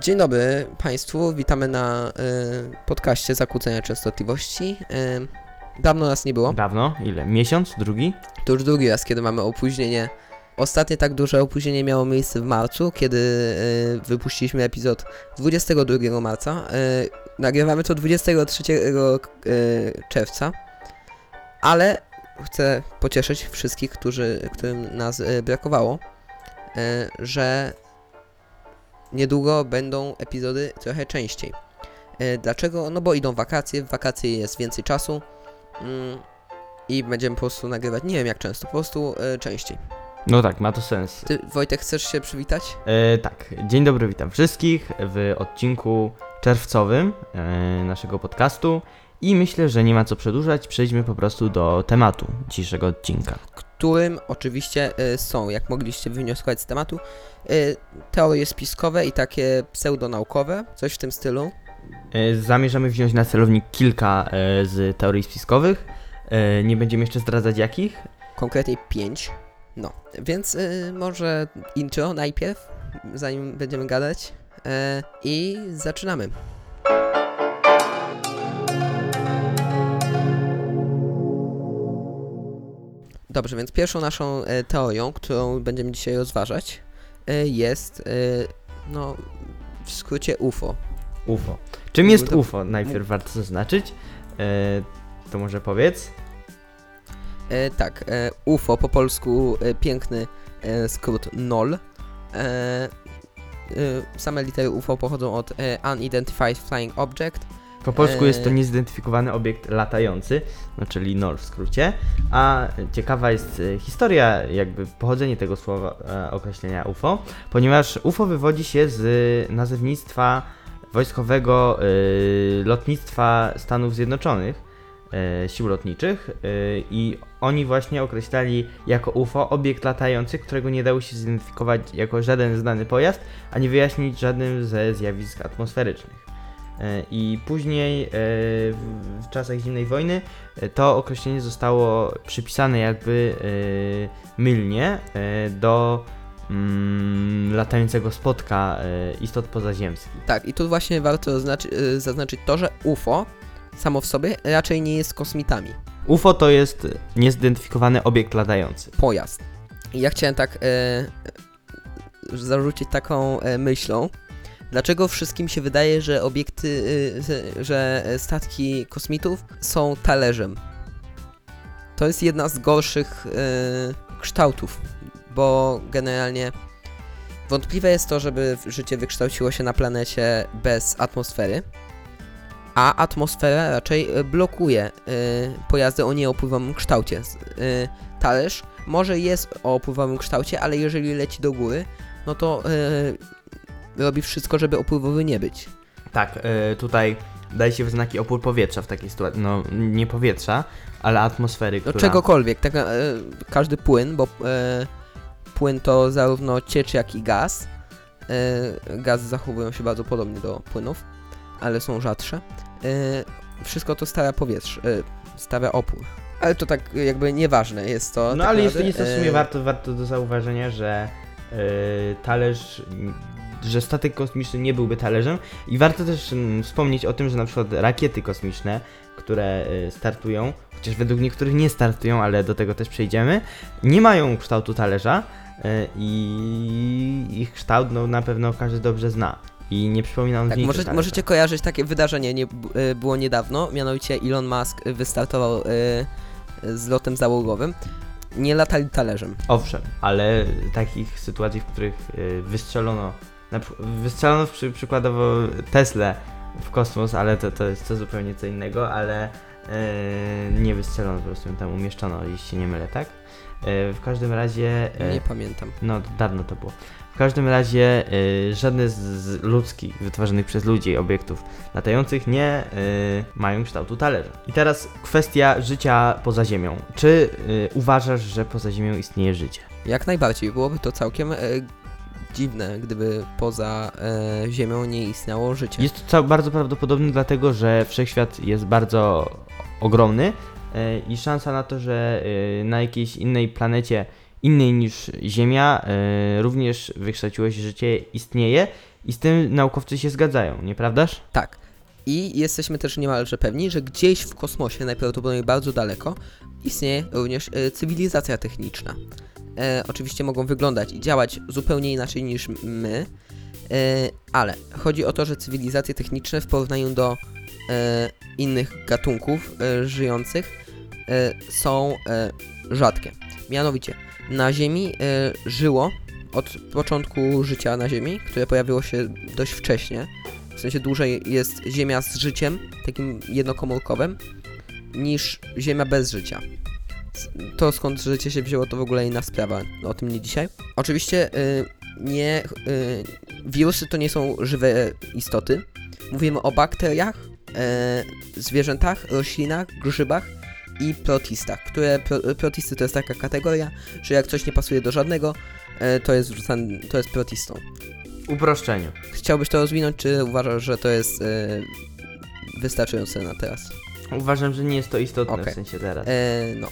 Dzień dobry Państwu, witamy na y, podcaście Zakłócenia Częstotliwości. Y, dawno nas nie było, Dawno? Ile? Miesiąc? Drugi? to już drugi raz, kiedy mamy opóźnienie. Ostatnie tak duże opóźnienie miało miejsce w marcu, kiedy y, wypuściliśmy epizod 22 marca. Y, nagrywamy to 23 y, czerwca, ale chcę pocieszyć wszystkich, którzy, którym nas y, brakowało, y, że niedługo będą epizody trochę częściej. E, Dlaczego? No bo idą wakacje, w wakacje jest więcej czasu mm, i będziemy po prostu nagrywać, nie wiem jak często, po prostu e, częściej. No tak, ma to sens. Ty, Wojtek, chcesz się przywitać? E, tak, dzień dobry, witam wszystkich w odcinku czerwcowym e, naszego podcastu i myślę, że nie ma co przedłużać, przejdźmy po prostu do tematu dzisiejszego odcinka. Którym oczywiście e, są, jak mogliście wywnioskować z tematu, e, teorie spiskowe i takie pseudonaukowe, coś w tym stylu. E, zamierzamy wziąć na celownik kilka z teorii spiskowych, nie będziemy jeszcze zdradzać jakich. konkretnie 5. No, więc y, może intro najpierw, zanim będziemy gadać. I zaczynamy. Dobrze, więc pierwszą naszą e, teorią, którą będziemy dzisiaj rozważać, e, jest, e, no, w skrócie UFO. UFO. Czym jest UFO? Najpierw warto zaznaczyć. To może powiedz. Tak, UFO, po polsku piękny skrót NOL. Same litery UFO pochodzą od Unidentified Flying Object. Po polsku jest to Eee. niezidentyfikowany obiekt latający, no czyli NOL w skrócie. A ciekawa jest e, historia, jakby pochodzenie tego słowa, e, określenia UFO, ponieważ UFO wywodzi się z e, nazewnictwa wojskowego e, lotnictwa Stanów Zjednoczonych, e, sił lotniczych e, i oni właśnie określali jako UFO obiekt latający, którego nie dało się zidentyfikować jako żaden znany pojazd, ani wyjaśnić żadnym ze zjawisk atmosferycznych. E, I później e, w czasach zimnej wojny e, to określenie zostało przypisane jakby mylnie do mm, latającego spotka istot pozaziemskich. Tak, i tu właśnie warto zaznaczy, zaznaczyć to, że UFO samo w sobie raczej nie jest kosmitami. UFO to jest niezidentyfikowany obiekt latający. Pojazd. Ja chciałem tak e, zarzucić taką e, myślą. Dlaczego wszystkim się wydaje, że obiekty, y, że statki kosmitów są talerzem? To jest jedna z gorszych y, kształtów, bo generalnie wątpliwe jest to, żeby życie wykształciło się na planecie bez atmosfery, a atmosfera raczej blokuje y, pojazdy o nieopływowym kształcie. Talerz może jest o opływowym kształcie, ale jeżeli leci do góry, no to robi wszystko, żeby opływowy nie być. Tak, e, tutaj daje się w znaki opór powietrza w takiej sytuacji. No, nie powietrza, ale atmosfery, No która... czegokolwiek, tak, każdy płyn, bo e, płyn to zarówno ciecz, jak i gaz. Gazy zachowują się bardzo podobnie do płynów, ale są rzadsze. Wszystko to stawia powietrze, stawia opór. Ale to tak jakby nieważne jest to. No tak ale jest, naprawdę. jest to w sumie warto, warto do zauważenia, że talerz, że statek kosmiczny nie byłby talerzem i warto też mm, wspomnieć o tym, że na przykład rakiety kosmiczne, które e, startują, chociaż według niektórych nie startują, ale do tego też przejdziemy, nie mają kształtu talerza e, i ich kształt no, na pewno każdy dobrze zna. I nie przypomina on Tak, może, talerza. możecie kojarzyć takie wydarzenie, nie, e, było niedawno, mianowicie Elon Musk wystartował e, z lotem załogowym. Nie latali talerzem. Owszem, ale takich sytuacji, w których y, wystrzelono, na, wystrzelono przy, przykładowo Teslę w kosmos, ale to, to jest to zupełnie co innego, ale y, nie wystrzelono, po prostu ją tam umieszczono, jeśli się nie mylę, tak? Y, w każdym razie, y, Nie pamiętam. no dawno to było. W każdym razie y, żadne z, z ludzkich, wytworzonych przez ludzi obiektów latających nie y, mają kształtu talerza. I teraz kwestia życia poza Ziemią. Czy y, uważasz, że poza Ziemią istnieje życie? Jak najbardziej, byłoby to całkiem e, dziwne, gdyby poza e, Ziemią nie istniało życie. Jest to cał- bardzo prawdopodobne, dlatego że wszechświat jest bardzo ogromny e, i szansa na to, że e, na jakiejś innej planecie innej niż Ziemia e, również wykształciło się, życie istnieje i z tym naukowcy się zgadzają, nieprawdaż? Tak. I jesteśmy też niemalże pewni, że gdzieś w kosmosie, najprawdopodobniej bardzo daleko, istnieje również e, cywilizacja techniczna. E, oczywiście mogą wyglądać i działać zupełnie inaczej niż my, e, ale chodzi o to, że cywilizacje techniczne w porównaniu do e, innych gatunków e, żyjących e, są e, rzadkie. Mianowicie, na Ziemi e, żyło od początku życia na Ziemi, które pojawiło się dość wcześnie, w sensie dłużej jest Ziemia z życiem, takim jednokomórkowym, niż Ziemia bez życia. To skąd życie się wzięło, to w ogóle inna sprawa, o tym nie dzisiaj. Oczywiście y, nie, y, wirusy to nie są żywe istoty. Mówimy o bakteriach, y, zwierzętach, roślinach, grzybach i protistach, które pro, protisty to jest taka kategoria, że jak coś nie pasuje do żadnego, y, to jest wrzucane, to jest protistą. Uproszczeniu. Chciałbyś to rozwinąć, czy uważasz, że to jest e, wystarczające na teraz? Uważam, że nie jest to istotne Okej. w sensie teraz. E, no.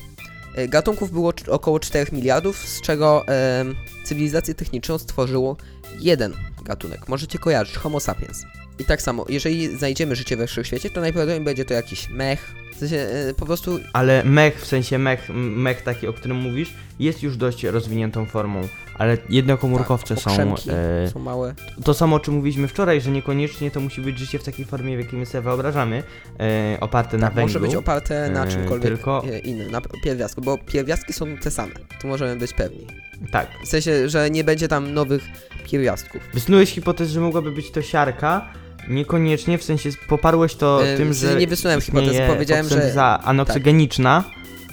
E, gatunków było około 4 miliardów, z czego e, cywilizację techniczną stworzyło jeden gatunek. Możecie kojarzyć Homo sapiens. I tak samo, jeżeli znajdziemy życie we wszechświecie, to najprawdopodobniej będzie to jakiś mech. W sensie, e, po prostu Ale mech, w sensie mech, mech taki, o którym mówisz, jest już dość rozwiniętą formą, ale jednokomórkowce tak, są... okrzemki E, są małe. to samo, o czym mówiliśmy wczoraj, że niekoniecznie to musi być życie w takiej formie, w jakiej my sobie wyobrażamy, e, oparte na Tak, węglu. może być oparte na e, czymkolwiek tylko- e, innym, na pierwiastku, bo pierwiastki są te same. Tu możemy być pewni. Tak. W sensie, że nie będzie tam nowych pierwiastków. Wysnułeś hipotezę, że mogłaby być to siarka, niekoniecznie, w sensie poparłeś to E, tym, w sensie że nie wysunąłem hipotezy, istnieje powiedziałem, że- fotosynteza anoksygeniczna,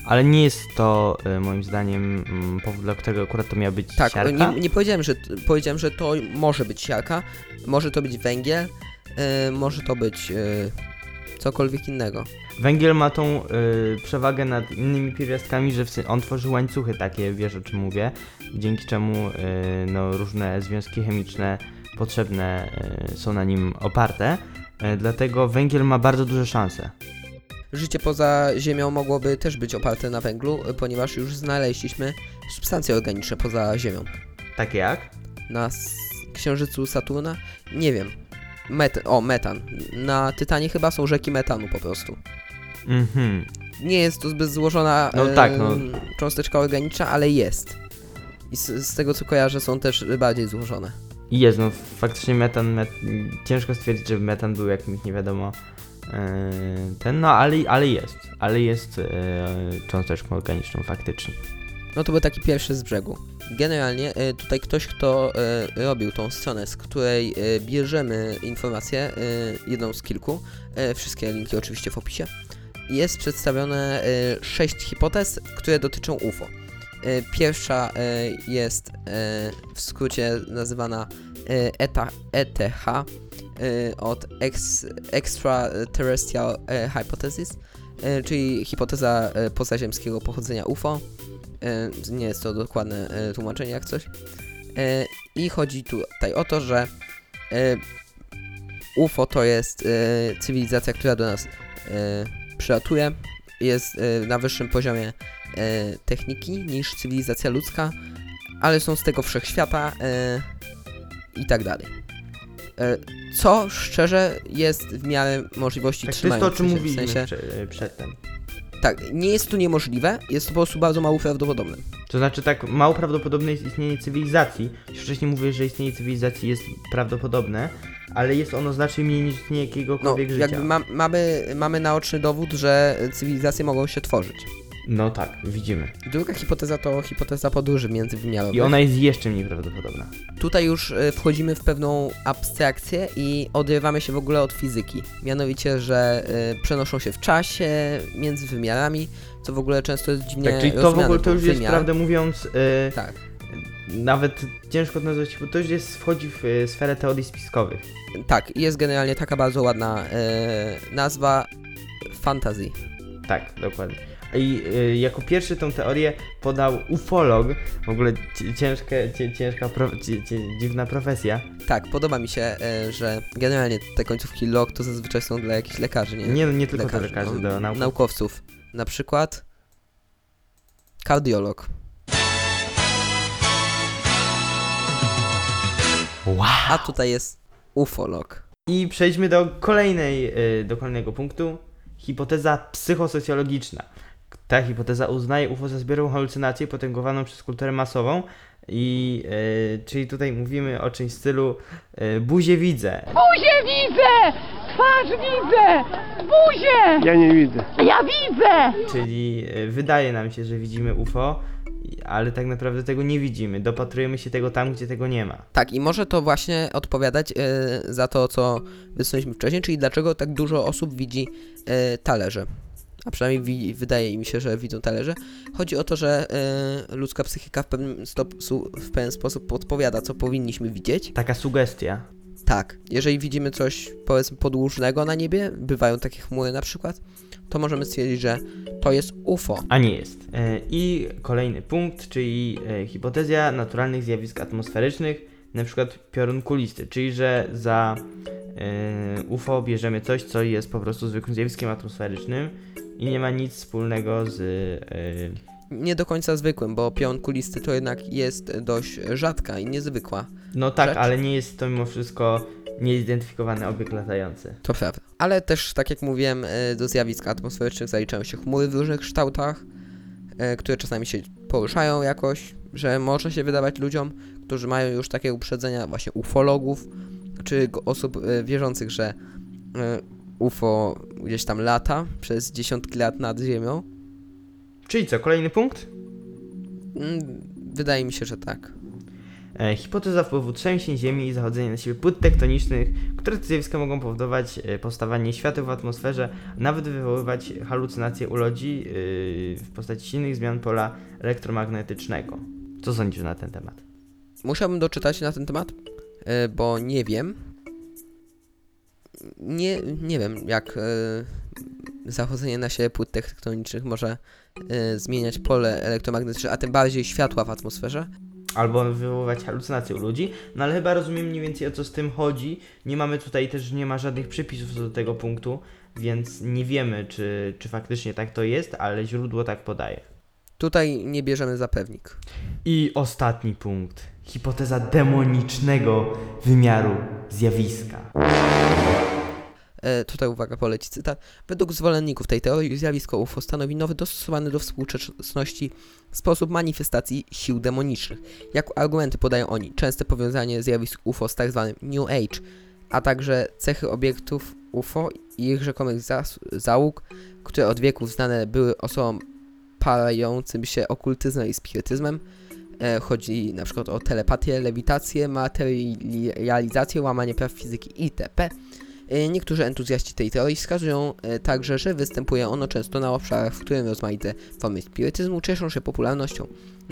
ale nie jest to e, moim zdaniem mm, powód, dla którego akurat to miała być Tak, siarka. nie, nie powiedziałem, że powiedziałem, że to może być siarka, może to być węgiel, e, może to być e, cokolwiek innego. Węgiel ma tą y, przewagę nad innymi pierwiastkami, że w on tworzy łańcuchy takie, wiesz o czym mówię, dzięki czemu y, no, różne związki chemiczne potrzebne y, są na nim oparte. Y, dlatego węgiel ma bardzo duże szanse. Życie poza Ziemią mogłoby też być oparte na węglu, e, ponieważ już znaleźliśmy substancje organiczne poza Ziemią. Takie jak? Na Księżycu Saturna? Nie wiem. Met o, metan. Na Tytanie chyba są rzeki metanu po prostu. Mhm. Nie jest to zbyt złożona No e, tak, no. cząsteczka organiczna, ale jest. I z, z tego co kojarzę są też bardziej złożone. I jest, no faktycznie metan, met... ciężko stwierdzić, że metan był jakimś nie wiadomo y, ten, no ale, ale jest, ale jest y, cząsteczką organiczną faktycznie. No to był taki pierwszy z brzegu. Generalnie e, tutaj ktoś, kto e, robił tą stronę, z której e, bierzemy informacje, e, jedną z kilku, e, wszystkie linki oczywiście w opisie, jest przedstawione e, sześć hipotez, które dotyczą UFO. E, Pierwsza e, jest e, w skrócie nazywana ETH od ex, Extraterrestrial Hypothesis, czyli hipoteza pozaziemskiego pochodzenia UFO. Nie jest to dokładne tłumaczenie jak coś. I chodzi tutaj o to, że UFO to jest cywilizacja, która do nas przylatuje, jest na wyższym poziomie e, techniki niż cywilizacja ludzka, ale są z tego wszechświata e, i tak dalej. E, co szczerze jest w miarę możliwości Tak, to jest to, o czym się, w mówiliśmy sensie, prze- przedtem. tak, nie jest to niemożliwe, jest to po prostu bardzo mało prawdopodobne. To znaczy tak mało prawdopodobne jest istnienie cywilizacji. Już wcześniej mówię, że istnienie cywilizacji jest prawdopodobne, ale jest ono znacznie mniej niż istnienie No, jakiegokolwiek życia. jakby ma, mamy, mamy naoczny dowód, że cywilizacje mogą się tworzyć. No tak, widzimy. Druga hipoteza to hipoteza podróży międzywymiarowych. I ona jest jeszcze mniej prawdopodobna. Tutaj już e, wchodzimy w pewną abstrakcję i odrywamy się w ogóle od fizyki. Mianowicie, że e, przenoszą się w czasie, między wymiarami, co w ogóle często jest dziwnie tak, czyli to w rozumiane ogóle to już jest, wymiar. prawdę mówiąc, y, Tak, nawet ciężko to nazwać, bo to już jest, wchodzi w y, sferę teorii spiskowych. tak, i jest generalnie taka bardzo ładna e, nazwa fantasy. Tak, dokładnie i y, jako pierwszy tą teorię podał ufolog, w ogóle ciężkie, ciężka, pro, dziwna profesja. Tak, podoba mi się, y, że generalnie te końcówki log to zazwyczaj są dla jakichś lekarzy, nie? Nie, no, nie tylko lekarzy, lekarzy no, do naukowców. naukowców. Na przykład kardiolog. Wow. A tutaj jest ufolog. I przejdźmy do kolejnej, y, do kolejnego punktu. Hipoteza psychosocjologiczna. Ta hipoteza uznaje UFO za zbiorową halucynację potęgowaną przez kulturę masową. I y, czyli tutaj mówimy o czymś w stylu y, buzie widzę. Buzię widzę! Twarz widzę! Buzię! Ja nie widzę. Ja widzę! Czyli y, wydaje nam się, że widzimy UFO, i- ale tak naprawdę tego nie widzimy. Dopatrujemy się tego tam, gdzie tego nie ma. Tak, i może to właśnie odpowiadać e, za to, co wysnuliśmy wcześniej, czyli dlaczego tak dużo osób widzi e, talerze. A przynajmniej wydaje mi się, że widzą talerze. Chodzi o to, że e, ludzka psychika w pewien, w pewien sposób podpowiada, co powinniśmy widzieć. Taka sugestia. Tak, jeżeli widzimy coś, powiedzmy, podłużnego na niebie, bywają takie chmury na przykład, to możemy stwierdzić, że to jest UFO. A nie jest. E, I kolejny punkt, czyli e, hipotezja naturalnych zjawisk atmosferycznych, na przykład piorun kulisty, czyli że za UFO bierzemy coś, co jest po prostu zwykłym zjawiskiem atmosferycznym i nie ma nic wspólnego z. E, Nie do końca zwykłym, bo pion kulisty to jednak jest dość rzadka i niezwykła. no tak, Rzecz. ale nie jest to mimo wszystko niezidentyfikowany obiekt latający. To prawda. Ale też, tak jak mówiłem, e, do zjawisk atmosferycznych zaliczają się chmury w różnych kształtach, e, które czasami się poruszają jakoś, że może się wydawać ludziom, którzy mają już takie uprzedzenia właśnie ufologów, czy osób wierzących, że UFO gdzieś tam lata przez dziesiątki lat nad Ziemią. Czyli co, kolejny punkt? Mm, Wydaje mi się, że tak. E, hipoteza wpływu trzęsień ziemi i zachodzenia na siebie płyt tektonicznych, które to zjawiska mogą powodować e, powstawanie świateł w atmosferze, a nawet wywoływać halucynacje u ludzi yy, w postaci silnych zmian pola elektromagnetycznego. Co sądzisz na ten temat? Musiałbym doczytać na ten temat, e, bo nie wiem. Nie, nie wiem, jak e, zachodzenie na siebie płyt tektonicznych może e, zmieniać pole elektromagnetyczne, a tym bardziej światła w atmosferze. Albo wywoływać halucynacje u ludzi, no ale chyba rozumiem mniej więcej o co z tym chodzi. Nie mamy tutaj też, nie ma żadnych przypisów co do tego punktu, więc nie wiemy, czy, czy faktycznie tak to jest, ale źródło tak podaje. Tutaj nie bierzemy za pewnik. I ostatni punkt. Hipoteza demonicznego wymiaru zjawiska. E, tutaj uwaga, poleci cytat. Według zwolenników tej teorii zjawisko UFO stanowi nowy, dostosowany do współczesności sposób manifestacji sił demonicznych. Jako argumenty podają oni częste powiązanie zjawisk UFO z tzw. New Age, a także cechy obiektów UFO i ich rzekomych załóg, które od wieków znane były osobom parającym się okultyzmem i spirytyzmem. E, chodzi na przykład o telepatię, lewitację, materializację, łamanie praw fizyki itp. E, Niektórzy entuzjaści tej teorii wskazują e, także, że występuje ono często na obszarach, w którym rozmaite formy spirytyzmu cieszą się popularnością.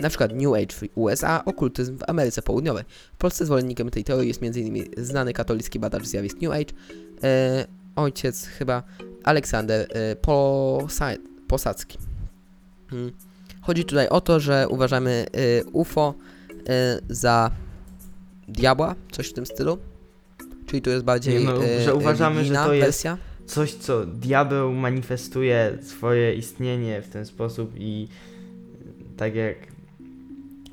Przykład New Age w USA, okultyzm w Ameryce Południowej. W Polsce zwolennikiem tej teorii jest m.in. znany katolicki badacz zjawisk New Age, e, ojciec chyba Aleksander e, Posa- Posadzki. Hmm. Chodzi tutaj o to, że uważamy e, UFO e, za diabła, coś w tym stylu. Czyli to jest bardziej No, e, że uważamy, że to jest- wersja. Coś, co diabeł manifestuje swoje istnienie w ten sposób i tak jak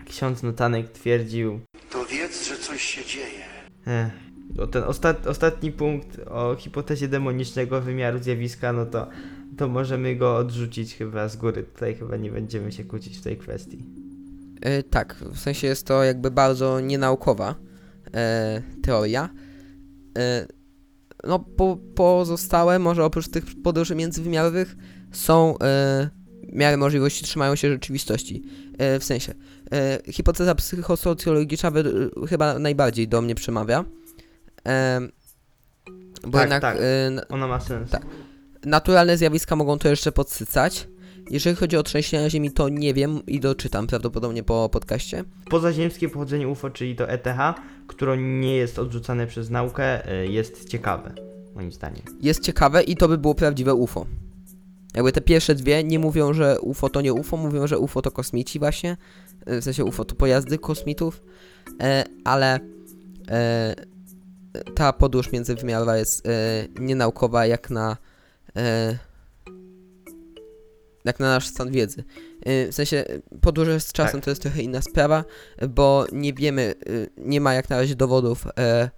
ksiądz Notanek twierdził, To wiedz, że coś się dzieje. no ten ostat, ostatni punkt o hipotezie demonicznego wymiaru zjawiska, no to, to możemy go odrzucić chyba z góry. Tutaj chyba nie będziemy się kłócić w tej kwestii. E, tak, w sensie jest to jakby bardzo nienaukowa e, teoria. E, no, po, pozostałe, może oprócz tych podróży międzywymiarowych, są e, miary możliwości trzymają się rzeczywistości. E, w sensie, e, hipoteza psychosocjologiczna wed- chyba najbardziej do mnie przemawia. E, bo Tak, jednak tak. e, na- Ona ma sens. Tak. Naturalne zjawiska mogą to jeszcze podsycać. Jeżeli chodzi o trzęsienia ziemi, to nie wiem i doczytam prawdopodobnie po podcaście. Pozaziemskie pochodzenie UFO, czyli to ETH, które nie jest odrzucane przez naukę, e, jest ciekawe, moim zdaniem. jest ciekawe i to by było prawdziwe UFO. Jakby te pierwsze dwie nie mówią, że UFO to nie UFO, mówią, że UFO to kosmici właśnie. E, W sensie UFO to pojazdy kosmitów, e, ale ta podróż międzywymiarowa jest nienaukowa jak na e, jak na nasz stan wiedzy. Y, W sensie podróże z czasem Tak. to jest trochę inna sprawa, bo nie wiemy, y, nie ma jak na razie dowodów, e,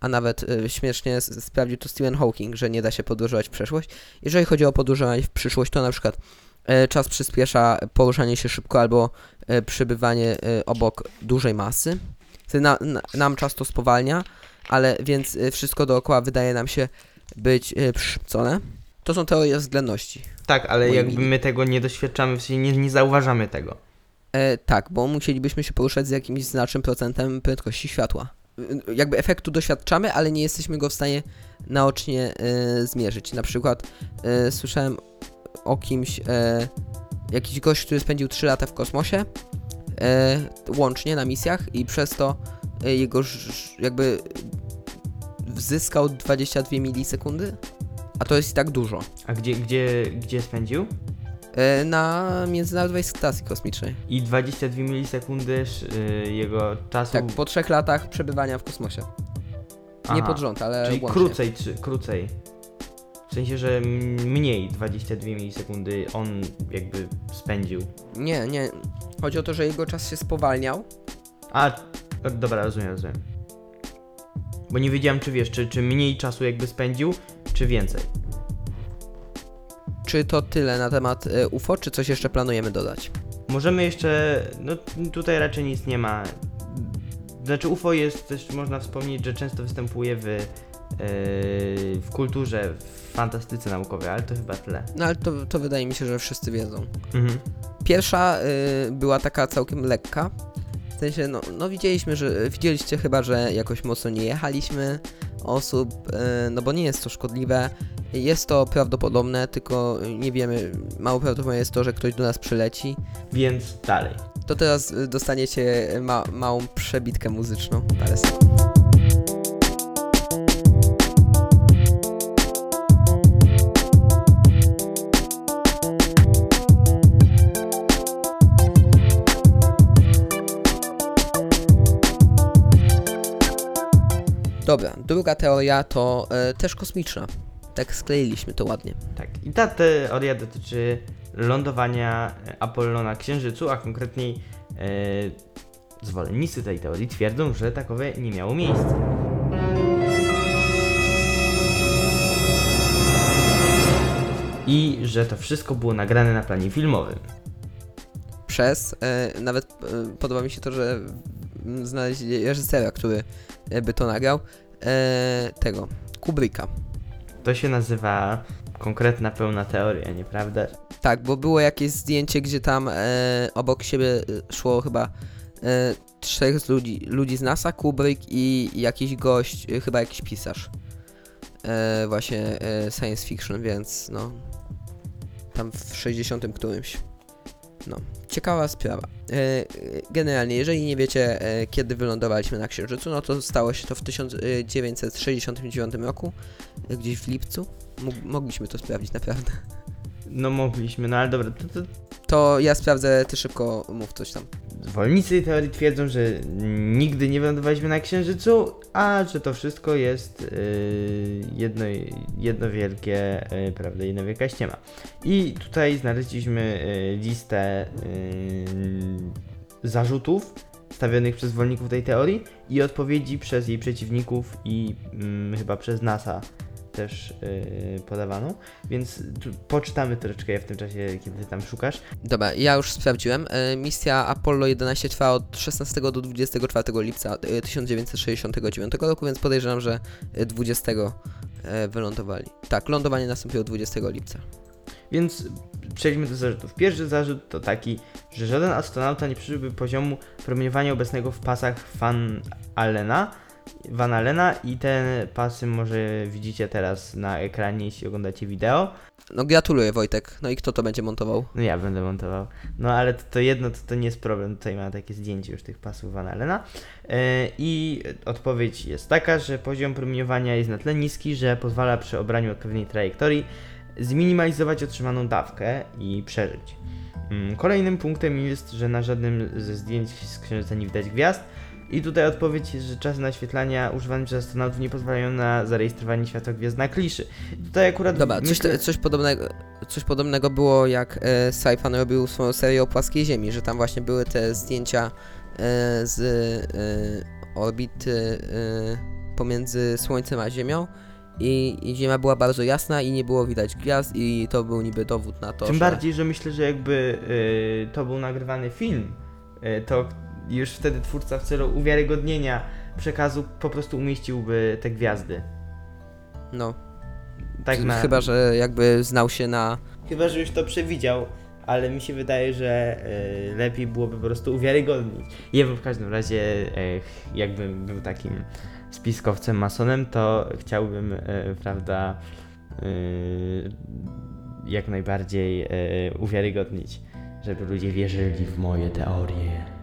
a nawet śmiesznie sprawdził to Stephen Hawking, że nie da się podróżować w przeszłość. Jeżeli chodzi o podróżowanie w przyszłość, to na przykład e, czas przyspiesza poruszanie się szybko albo e, przebywanie e, obok dużej masy. Na, na, nam czas to spowalnia, ale więc wszystko dookoła wydaje nam się być przyszybcone. To są teorie względności. Tak, ale jakby mili. my tego nie doświadczamy, w sensie nie, nie zauważamy tego. E, tak, bo musielibyśmy się poruszać z jakimś znacznym procentem prędkości światła. Y, Jakby efektu doświadczamy, ale nie jesteśmy go w stanie naocznie e, zmierzyć. Na przykład e, słyszałem o kimś, e, jakiś gość, który spędził 3 lata w kosmosie, e, łącznie na misjach i przez to e, jego jakby zyskał 22 milisekundy, a to jest i tak dużo. A gdzie, gdzie, gdzie spędził? E, na Międzynarodowej Stacji Kosmicznej. I 22 milisekundy y, jego czasu. Tak, po trzech latach przebywania w kosmosie. Nie Aha, pod rząd, ale Czyli łącznie. krócej, czy, krócej. W sensie, że m- mniej 22 milisekundy on jakby spędził. Nie, nie. Chodzi o to, że jego czas się spowalniał. A, o, dobra, rozumiem, rozumiem. Bo nie wiedziałem, czy wiesz, czy, czy mniej czasu jakby spędził, czy więcej. Czy to tyle na temat e, UFO, czy coś jeszcze planujemy dodać? Możemy jeszcze, no tutaj raczej nic nie ma. Znaczy UFO jest też, można wspomnieć, że często występuje w, yy, w kulturze, w fantastyce naukowej, ale to chyba tyle. No ale to, to wydaje mi się, że wszyscy wiedzą. Mhm. Pierwsza y, była taka całkiem lekka. W sensie, no, no widzieliśmy, że widzieliście chyba, że jakoś mocno nie jechaliśmy osób, y, no bo nie jest to szkodliwe. Jest to prawdopodobne, tylko nie wiemy, mało prawdopodobne jest to, że ktoś do nas przyleci. Więc dalej. To teraz y, dostaniecie ma małą przebitkę muzyczną. Teraz. Dobra, druga teoria to e, też kosmiczna. Tak skleiliśmy to ładnie. Tak. I ta teoria dotyczy lądowania e, Apollo na Księżycu, a konkretniej e, zwolennicy tej teorii twierdzą, że takowe nie miało miejsca. I że to wszystko było nagrane na planie filmowym. przez. E, nawet e, podoba mi się to, że znaleźli reżysera, który by to nagrał. E, tego, Kubricka. To się nazywa konkretna pełna teoria, nieprawda? Tak, bo było jakieś zdjęcie, gdzie tam e, obok siebie e, szło chyba e, trzech z ludzi, ludzi z NASA, Kubrick i jakiś gość, e, chyba jakiś pisarz. E, właśnie e, science fiction, więc no. Tam w 60 którymś. No, ciekawa sprawa. E, generalnie, jeżeli nie wiecie, e, kiedy wylądowaliśmy na Księżycu, no to stało się to w 1969 roku, e, gdzieś w lipcu. Mogliśmy to sprawdzić naprawdę. No mogliśmy, no ale dobra, to, to To ja sprawdzę, ty szybko mów coś tam. Zwolennicy tej teorii twierdzą, że nigdy nie wylądowaliśmy na Księżycu, a że to wszystko jest yy, jedno, jedno wielkie, yy, prawda, jedna wielka ściema. I tutaj znaleźliśmy yy, listę yy, zarzutów stawionych przez zwolenników tej teorii i odpowiedzi przez jej przeciwników i mm, chyba przez NASA też yy, podawaną, więc poczytamy troszeczkę w tym czasie, kiedy tam szukasz. Dobra, ja już sprawdziłem. E, misja Apollo 11 trwała od 16 do 24 lipca e, 1969 roku, więc podejrzewam, że e, 20 e, wylądowali. Tak, lądowanie nastąpiło 20 lipca. Więc przejdźmy do zarzutów. Pierwszy zarzut to taki, że żaden astronauta nie przeżyłby poziomu promieniowania obecnego w pasach Van Allena, Van Allena i te pasy może widzicie teraz na ekranie, jeśli oglądacie wideo. No gratuluję Wojtek. No i kto to będzie montował? No ja będę montował. No ale to, to jedno to, to nie jest problem. Tutaj mam takie zdjęcie już tych pasów Van Allena. E, I odpowiedź jest taka, że poziom promieniowania jest na tyle niski, że pozwala przy obraniu odpowiedniej trajektorii zminimalizować otrzymaną dawkę i przeżyć. Mm, Kolejnym punktem jest, że na żadnym ze zdjęć z księżyca nie widać gwiazd, I tutaj odpowiedź jest, że czasy naświetlania używane przez astronautów nie pozwalają na zarejestrowanie światła gwiazd na kliszy. Tutaj akurat Dobra, coś, myślę... coś, podobnego, coś podobnego było jak e, robił swoją serię o płaskiej Ziemi, że tam właśnie były te zdjęcia e, z e, orbity e, pomiędzy Słońcem a Ziemią i, i Ziemia była bardzo jasna i nie było widać gwiazd i to był niby dowód na to, Tym że... bardziej, że myślę, że jakby y, to był nagrywany film, y, to już wtedy twórca w celu uwiarygodnienia przekazu po prostu umieściłby te gwiazdy. No, Tak na... chyba, że jakby znał się na... Chyba, że już to przewidział, ale mi się wydaje, że y, lepiej byłoby po prostu uwiarygodnić. Ja bym w każdym razie, y, jakbym był takim spiskowcem, masonem, to chciałbym, y, prawda, jak najbardziej uwiarygodnić, żeby ludzie wierzyli w moje teorie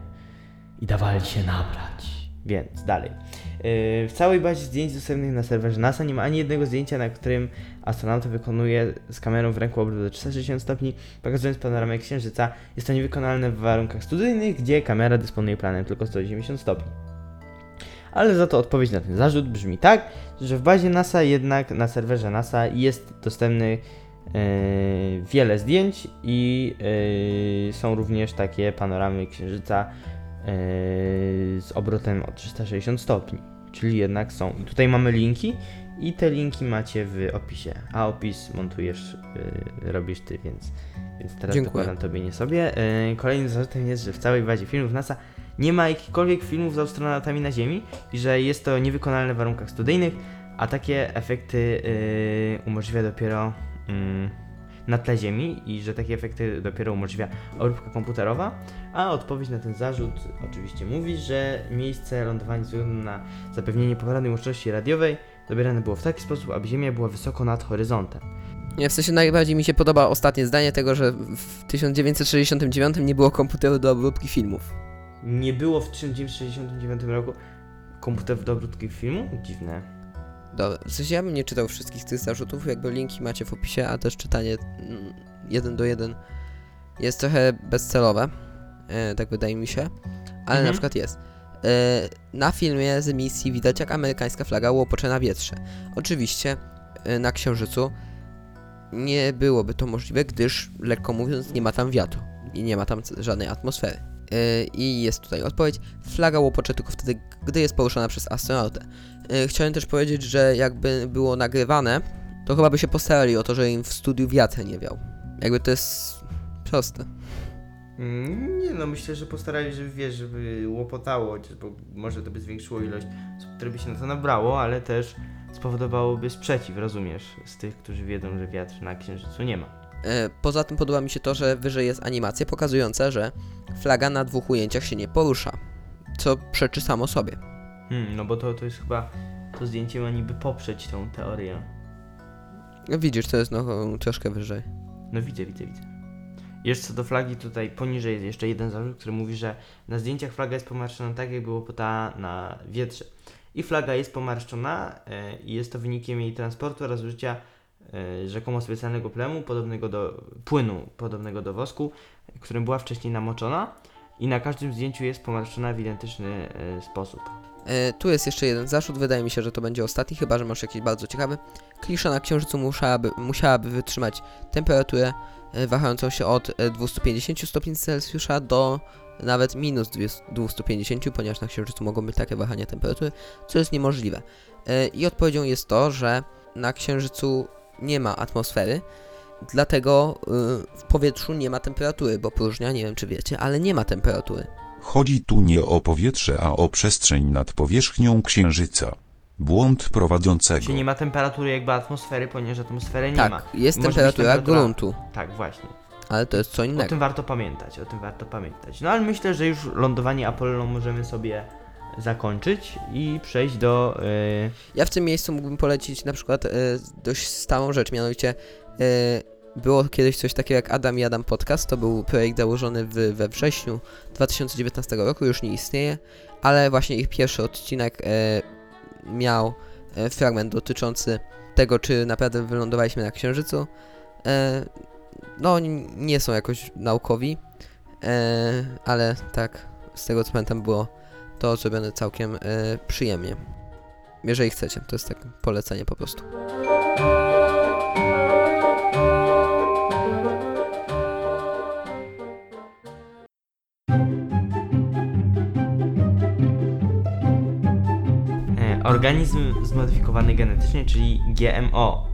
i dawali się nabrać. Więc dalej. Yy, w całej bazie zdjęć dostępnych na serwerze NASA nie ma ani jednego zdjęcia, na którym astronauta wykonuje z kamerą w ręku obrót do 360 stopni, pokazując panoramę Księżyca. Jest to niewykonalne w warunkach studyjnych, gdzie kamera dysponuje planem tylko 190 stopni. Ale za to odpowiedź na ten zarzut brzmi tak, że w bazie NASA jednak na serwerze NASA jest dostępny yy, wiele zdjęć i yy, są również takie panoramy Księżyca z obrotem o 360 stopni. Czyli jednak są. I tutaj mamy linki i te linki macie w opisie. A opis montujesz, yy, robisz ty, więc, więc teraz Dziękuję. dokładam tobie, nie sobie. Yy, kolejnym zarzutem jest, że w całej bazie filmów NASA nie ma jakichkolwiek filmów z astronautami na Ziemi i że jest to niewykonalne w warunkach studyjnych, a takie efekty umożliwia dopiero yy, na tle Ziemi i że takie efekty dopiero umożliwia obróbka komputerowa, a odpowiedź na ten zarzut oczywiście mówi, że miejsce lądowania ze względu na zapewnienie poprawnej łączności radiowej dobierane było w taki sposób, aby Ziemia była wysoko nad horyzontem. Nie, w sensie najbardziej mi się podoba ostatnie zdanie tego, że w 1969 nie było komputeru do obróbki filmów. Nie było w 1969 roku komputerów do obróbki filmu? Dziwne. Dobra, w sensie ja bym nie czytał wszystkich tych zarzutów, jakby linki macie w opisie, a też czytanie mm, jeden do jeden jest trochę bezcelowe, e, tak wydaje mi się, ale Mhm. na przykład jest. E, na filmie z emisji widać jak amerykańska flaga łopocze na wietrze. Oczywiście e, na Księżycu nie byłoby to możliwe, gdyż lekko mówiąc nie ma tam wiatru i nie ma tam żadnej atmosfery. E, I jest tutaj odpowiedź. Flaga łopocze tylko wtedy, gdy jest poruszona przez astronautę. E, Chciałem też powiedzieć, że jakby było nagrywane, to chyba by się postarali o to, że im w studiu wiatr nie wiał. Jakby to jest proste. Mm, Nie no, myślę, że postarali, żeby wiesz, żeby łopotało, bo może to by zwiększyło ilość które by się na to nabrało, ale też spowodowałoby sprzeciw, rozumiesz, z tych, którzy wiedzą, że wiatr na Księżycu nie ma. E, Poza tym podoba mi się to, że wyżej jest animacja pokazująca, że flaga na dwóch ujęciach się nie porusza. Co przeczy samo sobie. Hmm, no bo to, to jest chyba, to zdjęcie ma niby poprzeć tą teorię. No Widzisz, to jest no troszkę wyżej. No widzę, widzę, widzę. Jeszcze co do flagi, tutaj poniżej jest jeszcze jeden zarzut, który mówi, że na zdjęciach flaga jest pomarszczona tak, jakby łopotała na wietrze. I flaga jest pomarszczona e, i jest to wynikiem jej transportu oraz użycia rzekomo specjalnego plemu, podobnego do płynu, podobnego do wosku, którym była wcześniej namoczona. I na każdym zdjęciu jest pomarszczona w identyczny e, sposób. E, tu jest jeszcze jeden zarzut, wydaje mi się, że to będzie ostatni, chyba że masz jakiś bardzo ciekawy. Klisza na Księżycu musiałaby, musiałaby wytrzymać temperaturę e, wahającą się od e, 250 stopni Celsjusza do nawet minus 200 250, ponieważ na Księżycu mogą być takie wahania temperatury, co jest niemożliwe. E, I odpowiedzią jest to, że na Księżycu nie ma atmosfery, dlatego y, w powietrzu nie ma temperatury, bo próżnia, nie wiem czy wiecie, ale nie ma temperatury. Chodzi tu nie o powietrze, a o przestrzeń nad powierzchnią Księżyca. Błąd prowadzącego. Czyli nie ma temperatury jakby atmosfery, ponieważ atmosfery nie tak, ma. jest Może być temperatura temperatura- gruntu, Tak, właśnie. ale to jest co O innego. tym warto pamiętać, o tym warto pamiętać. No ale myślę, że już lądowanie Apollo możemy sobie zakończyć i przejść do. Yy, Ja w tym miejscu mógłbym polecić na przykład e, dość stałą rzecz, mianowicie e, było kiedyś coś takiego jak Adam i Adam Podcast, to był projekt założony w, we wrześniu 2019 roku, już nie istnieje, ale właśnie ich pierwszy odcinek e, miał e, fragment dotyczący tego, czy naprawdę wylądowaliśmy na Księżycu. E, no, nie są jakoś naukowi, e, ale tak, z tego co pamiętam było to zrobione całkiem e, przyjemnie. Jeżeli chcecie, to jest tak polecenie po prostu. E, Organizm zmodyfikowany genetycznie, czyli GMO.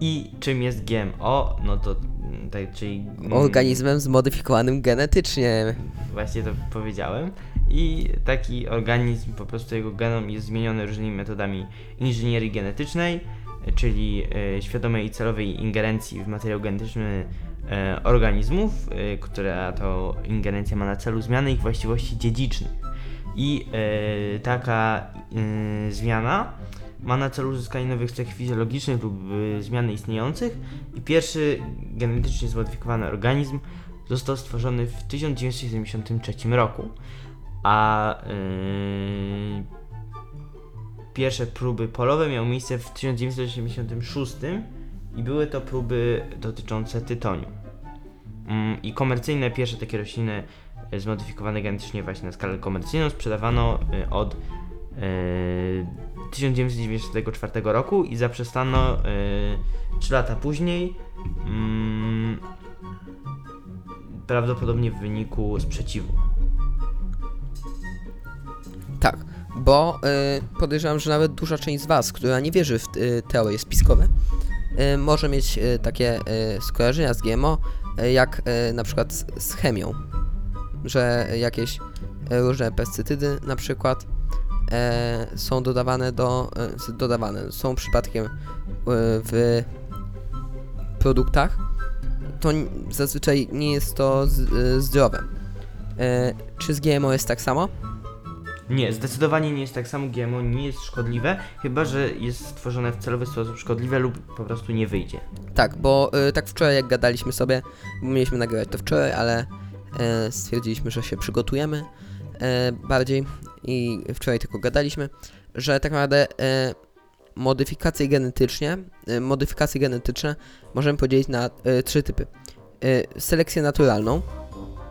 I czym jest GMO? No to mm, tak, czyli. mm, Organizmem zmodyfikowanym genetycznie. Właśnie to powiedziałem. I taki organizm, po prostu jego genom jest zmieniony różnymi metodami inżynierii genetycznej, czyli e, świadomej i celowej ingerencji w materiał genetyczny e, organizmów, e, która to ingerencja ma na celu zmianę ich właściwości dziedzicznych. I taka zmiana ma na celu uzyskanie nowych cech fizjologicznych lub zmiany istniejących. I pierwszy genetycznie zmodyfikowany organizm został stworzony w 1973 roku, a yy, pierwsze próby polowe miały miejsce w 1986 i były to próby dotyczące tytoniu. Mm, I komercyjne pierwsze takie rośliny e, zmodyfikowane genetycznie właśnie na skalę komercyjną sprzedawano e, od e, 1994 roku i zaprzestano e, 3 lata później mm, prawdopodobnie w wyniku sprzeciwu. Tak, bo y, podejrzewam, że nawet duża część z Was, która nie wierzy w y, teorie spiskowe, y, może mieć y, takie y, skojarzenia z GMO, y, jak y, na przykład z, z chemią, że jakieś y, różne pestycydy na przykład e, są dodawane do, s- dodawane, są przypadkiem y, w produktach, to zazwyczaj nie jest to z, y, zdrowe. E, czy z GMO jest tak samo? Nie, zdecydowanie nie jest tak samo. GMO nie jest szkodliwe, chyba że jest stworzone w celowy sposób szkodliwe lub po prostu nie wyjdzie. Tak, bo y, tak wczoraj jak gadaliśmy sobie, mieliśmy nagrywać to wczoraj, ale y, stwierdziliśmy, że się przygotujemy y, bardziej i wczoraj tylko gadaliśmy, że tak naprawdę y, modyfikacje genetycznie, y, modyfikacje genetyczne możemy podzielić na y, trzy typy. Y, selekcję naturalną,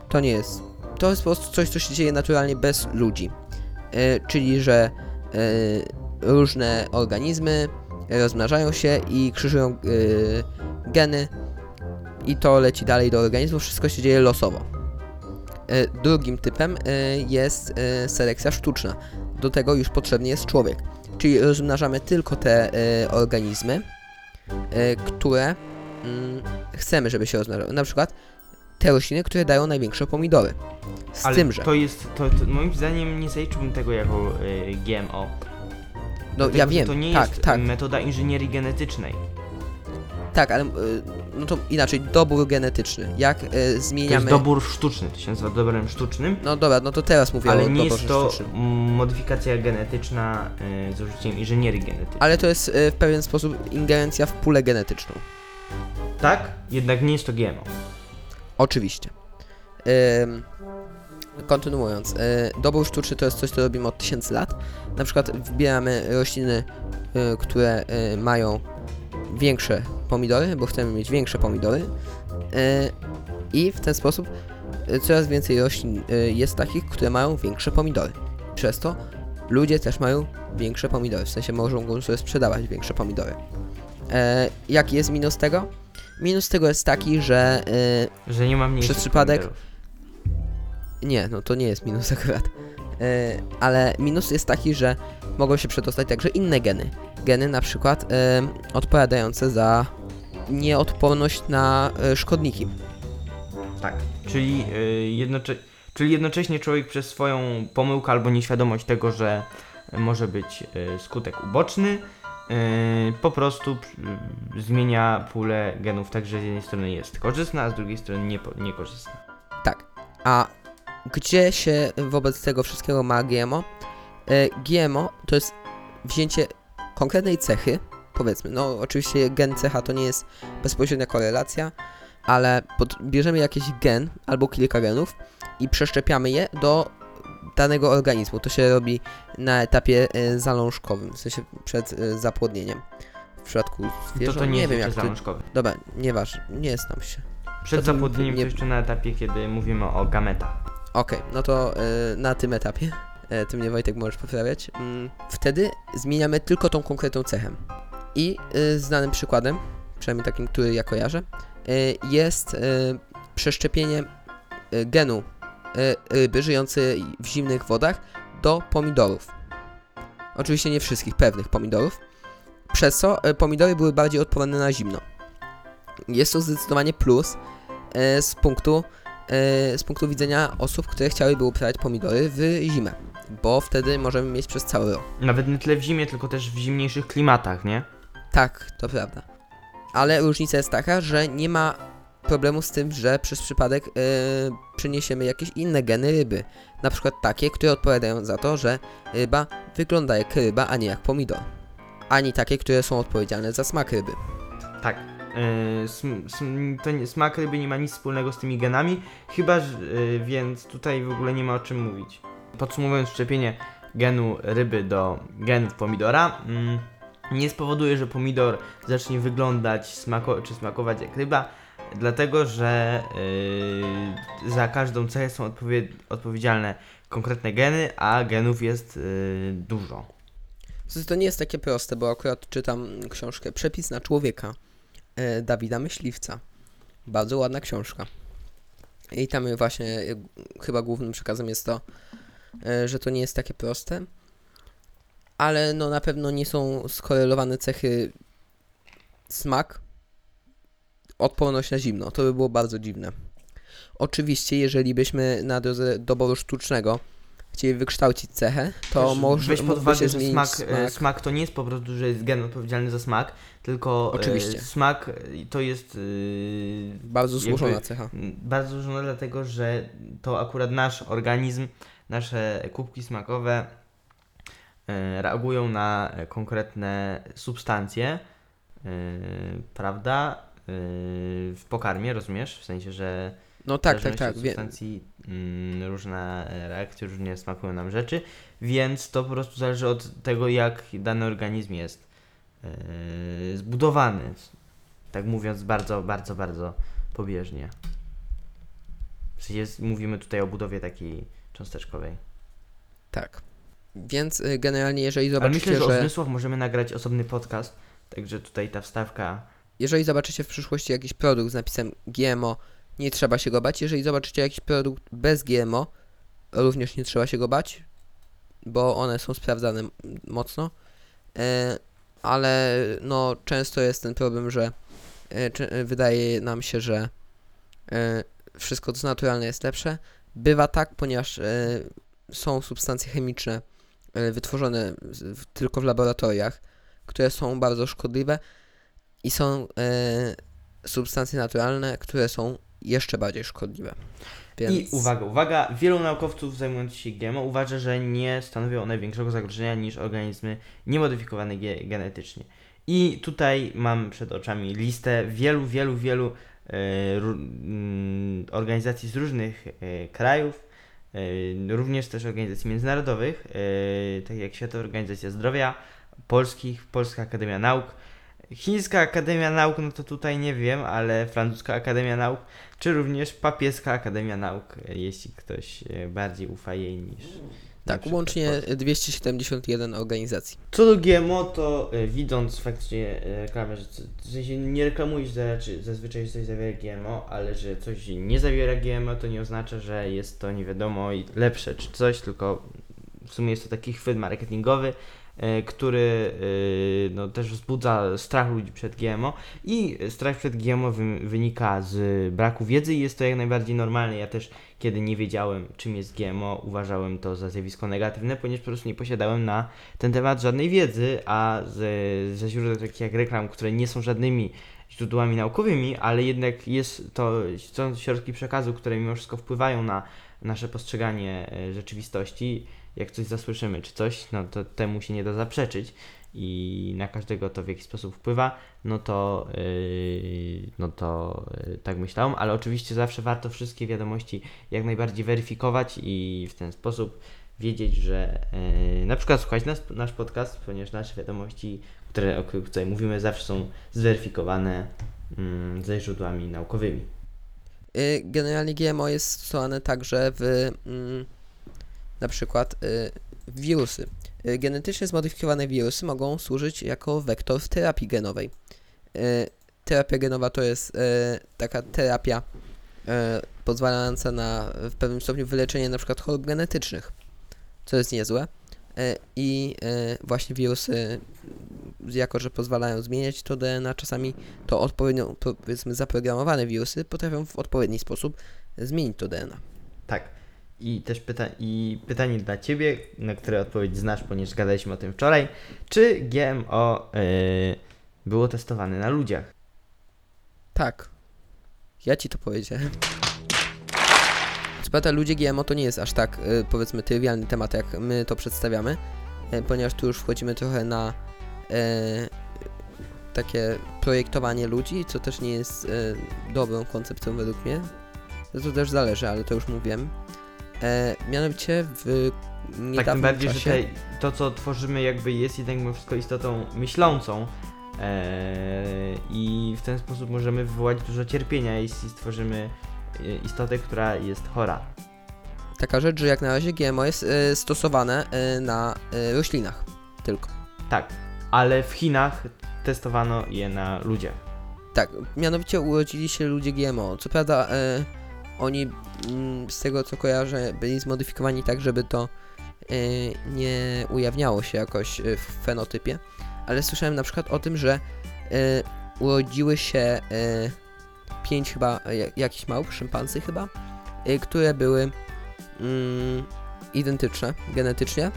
to nie jest, to jest po prostu coś, co się dzieje naturalnie bez ludzi, czyli że y, różne organizmy rozmnażają się i krzyżują y, geny i to leci dalej do organizmu, wszystko się dzieje losowo. Drugim typem jest selekcja sztuczna. Do tego już potrzebny jest człowiek. Czyli rozmnażamy tylko te organizmy, które mm, chcemy, żeby się rozmnażały. Na przykład te rośliny, które dają największe pomidory. Z Ale tym, że. to jest, to, to moim zdaniem nie zaliczyłbym tego jako y, GMO. No Dlatego, ja wiem, To nie tak, jest tak, metoda inżynierii genetycznej. tak, ale y, no to inaczej, dobór genetyczny. Jak y, To jest zmieniamy. dobór sztuczny, to się nazywa dobrem sztucznym, No dobra, no to teraz mówię ale o nie jest to sztucznym. modyfikacja genetyczna y, z użyciem inżynierii genetycznej. Ale to jest y, w pewien sposób ingerencja w pulę genetyczną. Tak, jednak nie jest to GMO. Oczywiście. Kontynuując, y, dobór sztuczny to jest coś, co robimy od tysięcy lat. Na przykład wybieramy rośliny, y, które y, mają większe pomidory, bo chcemy mieć większe pomidory. Y, I w ten sposób coraz więcej roślin jest takich, które mają większe pomidory. Przez to ludzie też mają większe pomidory, w sensie mogą sobie sprzedawać większe pomidory. E, jaki jest minus tego? Minus tego jest taki, że y, Że nie mam mniejszych Przez przypadek- pomidorów. nie, no to nie jest minus akurat. E, ale minus jest taki, że mogą się przedostać także inne geny. Geny na przykład e, odpowiadające za nieodporność na e, szkodniki. Tak, czyli, y, jednocze- czyli jednocześnie człowiek przez swoją pomyłkę albo nieświadomość tego, że może być y, skutek uboczny, po prostu y, zmienia pulę genów tak, że z jednej strony jest korzystna, a z drugiej strony niepo- niekorzystna. Tak. A gdzie się wobec tego wszystkiego ma GMO? E, GMO to jest wzięcie konkretnej cechy, powiedzmy, no oczywiście gen cecha to nie jest bezpośrednia korelacja, ale bierzemy jakiś gen albo kilka genów i przeszczepiamy je do danego organizmu. To się robi na etapie e, zalążkowym, w sensie przed e, zapłodnieniem. W przypadku To zwierząt, to nie, nie jest wiem jak to... zalążkowy. Dobra, nieważne, nie znam się. Przed to to zapłodnieniem nie- to jeszcze na etapie, kiedy mówimy o gametach. Okej, no to y, na tym etapie e, ty mnie Wojtek możesz poprawiać, mm, wtedy zmieniamy tylko tą konkretną cechę. I y, znanym przykładem, przynajmniej takim, który ja kojarzę, y, jest y, przeszczepienie y, genu y, ryby żyjącej w zimnych wodach do pomidorów. Oczywiście nie wszystkich, pewnych pomidorów. Przez co y, pomidory były bardziej odporne na zimno. Jest to zdecydowanie plus y, z punktu, y, z punktu widzenia osób, które chciałyby uprawiać pomidory w zimę. Bo wtedy możemy mieć przez cały rok. Nawet nie tyle w zimie, tylko też w zimniejszych klimatach, nie? Tak, to prawda. Ale różnica jest taka, że nie ma problemu z tym, że przez przypadek yy, przyniesiemy jakieś inne geny ryby. Na przykład takie, które odpowiadają za to, że ryba wygląda jak ryba, a nie jak pomidor. Ani takie, które są odpowiedzialne za smak ryby. Tak. Yy, smak ryby nie ma nic wspólnego z tymi genami, chyba, że, yy, więc tutaj w ogóle nie ma o czym mówić. Podsumowując, szczepienie genu ryby do genów pomidora mm, nie spowoduje, że pomidor zacznie wyglądać smako, czy smakować jak ryba, dlatego że yy, za każdą cechę są odpowie, odpowiedzialne konkretne geny, a genów jest yy, dużo. To nie jest takie proste, bo akurat czytam książkę Przepis na człowieka e, Dawida Myśliwca. Bardzo ładna książka. I tam właśnie e, chyba głównym przekazem jest to, e, że to nie jest takie proste, ale no na pewno nie są skorelowane cechy smak, odporność na zimno. To by było bardzo dziwne. Oczywiście, jeżeli byśmy na drodze doboru sztucznego chcieli wykształcić cechę, to Też może weź pod uwagę, że smak, smak. e, smak to nie jest po prostu, że jest gen odpowiedzialny za smak, tylko e, Oczywiście. smak e, to jest Bardzo złożona cecha. bardzo złożone dlatego, że to akurat nasz organizm, nasze kubki smakowe reagują na konkretne substancje, e, prawda? E, w pokarmie, rozumiesz? W sensie, że No tak, tak, tak. od substancji mm, różne reakcje, różnie smakują nam rzeczy, więc to po prostu zależy od tego, jak dany organizm jest e, zbudowany. Tak mówiąc bardzo, bardzo, bardzo pobieżnie. W sensie jest- mówimy tutaj o budowie takiej cząsteczkowej. tak. Więc y, generalnie, jeżeli Ale zobaczycie, myślę, że o że zmysłach możemy nagrać osobny podcast, także tutaj ta wstawka jeżeli zobaczycie w przyszłości jakiś produkt z napisem GMO, nie trzeba się go bać. Jeżeli zobaczycie jakiś produkt bez GMO, również nie trzeba się go bać, bo one są sprawdzane mocno. E, ale no często jest ten problem, że e, e, wydaje nam się, że wszystko co naturalne jest lepsze. Bywa tak, ponieważ są substancje chemiczne wytworzone tylko w laboratoriach, które są bardzo szkodliwe i są e, substancje naturalne, które są jeszcze bardziej szkodliwe. Więc... I uwaga, uwaga, wielu naukowców zajmujących się GMO uważa, że nie stanowią one większego zagrożenia niż organizmy niemodyfikowane ge- genetycznie. I tutaj mam przed oczami listę wielu, wielu, wielu e, mm, organizacji z różnych e, krajów, również też organizacji międzynarodowych, tak jak Światowa Organizacja Zdrowia, polskich, Polska Akademia Nauk, Chińska Akademia Nauk, no to tutaj nie wiem, ale Francuska Akademia Nauk, czy również Papieska Akademia Nauk, jeśli ktoś e, bardziej ufa jej niż. Tak, łącznie Polska. 271 organizacji. Co do GMO, to e, widząc faktycznie e, reklamę, że co- w sensie nie reklamujesz za, czy zazwyczaj, że coś zawiera GMO, ale że coś nie zawiera GMO, to nie oznacza, że jest to nie wiadomo i lepsze czy coś, tylko w sumie jest to taki chwyt marketingowy, który e, no, też wzbudza strach ludzi przed GMO i strach przed GMO wy, wynika z braku wiedzy i jest to jak najbardziej normalne. Ja też kiedy nie wiedziałem czym jest GMO, uważałem to za zjawisko negatywne, ponieważ po prostu nie posiadałem na ten temat żadnej wiedzy, a ze, ze źródeł takich jak reklam, które nie są żadnymi źródłami naukowymi, ale jednak jest to, są środki przekazu, które mimo wszystko wpływają na nasze postrzeganie e, rzeczywistości. Jak coś zasłyszymy czy coś, no to temu się nie da zaprzeczyć i na każdego to w jakiś sposób wpływa, no to, yy, no to yy, tak myślałem, ale oczywiście zawsze warto wszystkie wiadomości jak najbardziej weryfikować i w ten sposób wiedzieć, że yy, na przykład słuchać nas, nasz podcast, ponieważ nasze wiadomości, które, o których tutaj mówimy, zawsze są zweryfikowane mm, ze źródłami naukowymi. Y, Generalnie GMO jest stosowane także w, mm, na przykład y, wirusy. Y, genetycznie zmodyfikowane wirusy mogą służyć jako wektor w terapii genowej. Y, terapia genowa to jest taka terapia pozwalająca na w pewnym stopniu wyleczenie przykład chorób genetycznych, co jest niezłe. I właśnie wirusy, jako że pozwalają zmieniać to DNA, czasami to odpowiednio, powiedzmy, zaprogramowane wirusy potrafią w odpowiedni sposób zmienić to DNA. Tak. I też pyta i pytanie dla Ciebie, na które odpowiedź znasz, ponieważ gadaliśmy o tym wczoraj. Czy GMO yy, było testowane na ludziach? Tak. Ja ci to powiedziałem. Co prawda ludzie GMO to nie jest aż tak, y, powiedzmy, trywialny temat, jak my to przedstawiamy, y, ponieważ tu już wchodzimy trochę na y, takie projektowanie ludzi, co też nie jest y, dobrą koncepcją według mnie. To, to też zależy, ale to już mówiłem. E, mianowicie w tak, niedawnym tym bardziej, że czasie... tutaj to, co tworzymy, jakby jest jednak mimo wszystko istotą myślącą. Eee, I w ten sposób możemy wywołać dużo cierpienia, jeśli stworzymy e, istotę, która jest chora. Taka rzecz, że jak na razie GMO jest y, stosowane y, na y, roślinach tylko. Tak, ale w Chinach testowano je na ludziach. Tak, mianowicie urodzili się ludzie GMO. Co prawda e, oni mm, z tego co kojarzę byli zmodyfikowani tak, żeby to e, nie ujawniało się jakoś e, w fenotypie, ale słyszałem na przykład o tym, że e, urodziły się pięć chyba jakichś małp, szympansy chyba, które były mm, identyczne genetycznie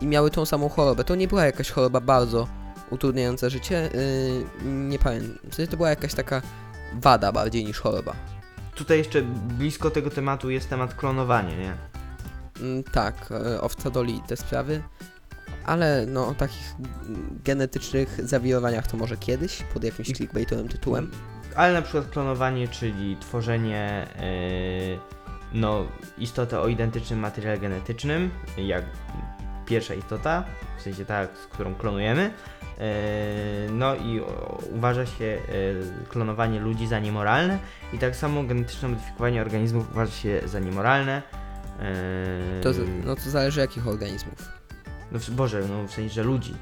i miały tą samą chorobę. To nie była jakaś choroba bardzo utrudniająca życie. Nie pamiętam. To była jakaś taka wada bardziej niż choroba. Tutaj jeszcze blisko tego tematu jest temat klonowania, nie? Mm, tak, yy, owca doli te sprawy. Ale no o takich mm, genetycznych zawirowaniach to może kiedyś, pod jakimś clickbaitowym tytułem. Ale na przykład klonowanie, czyli tworzenie yy, no, istoty o identycznym materiale genetycznym, jak pierwsza istota, w sensie ta, z którą klonujemy. Yy, no i uważa się yy, klonowanie ludzi za niemoralne i tak samo genetyczne modyfikowanie organizmów uważa się za niemoralne. Yy, To, no to zależy jakich organizmów. no, Boże, no w sensie, że ludzi.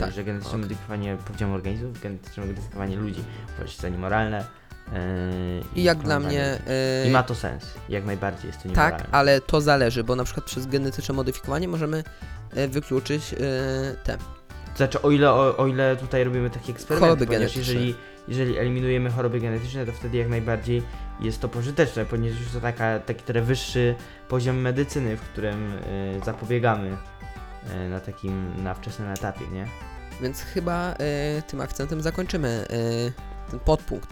Tak, Że genetyczne okej. modyfikowanie, powiedziałem organizmów, genetyczne modyfikowanie ludzi uważa się za niemoralne. Yy, I jak dla mnie... I Yy, ma to sens, jak najbardziej jest to niemoralne. tak, ale to zależy, bo na przykład przez genetyczne modyfikowanie możemy yy, wykluczyć yy, te To znaczy, o ile, o, o ile tutaj robimy taki eksperyment, Choroby ponieważ genetyczne. jeżeli, jeżeli eliminujemy choroby genetyczne, to wtedy jak najbardziej jest to pożyteczne, ponieważ już to taka, taki trochę wyższy poziom medycyny, w którym y, zapobiegamy y, na takim, na wczesnym etapie, nie? Więc chyba e, tym akcentem zakończymy e, ten podpunkt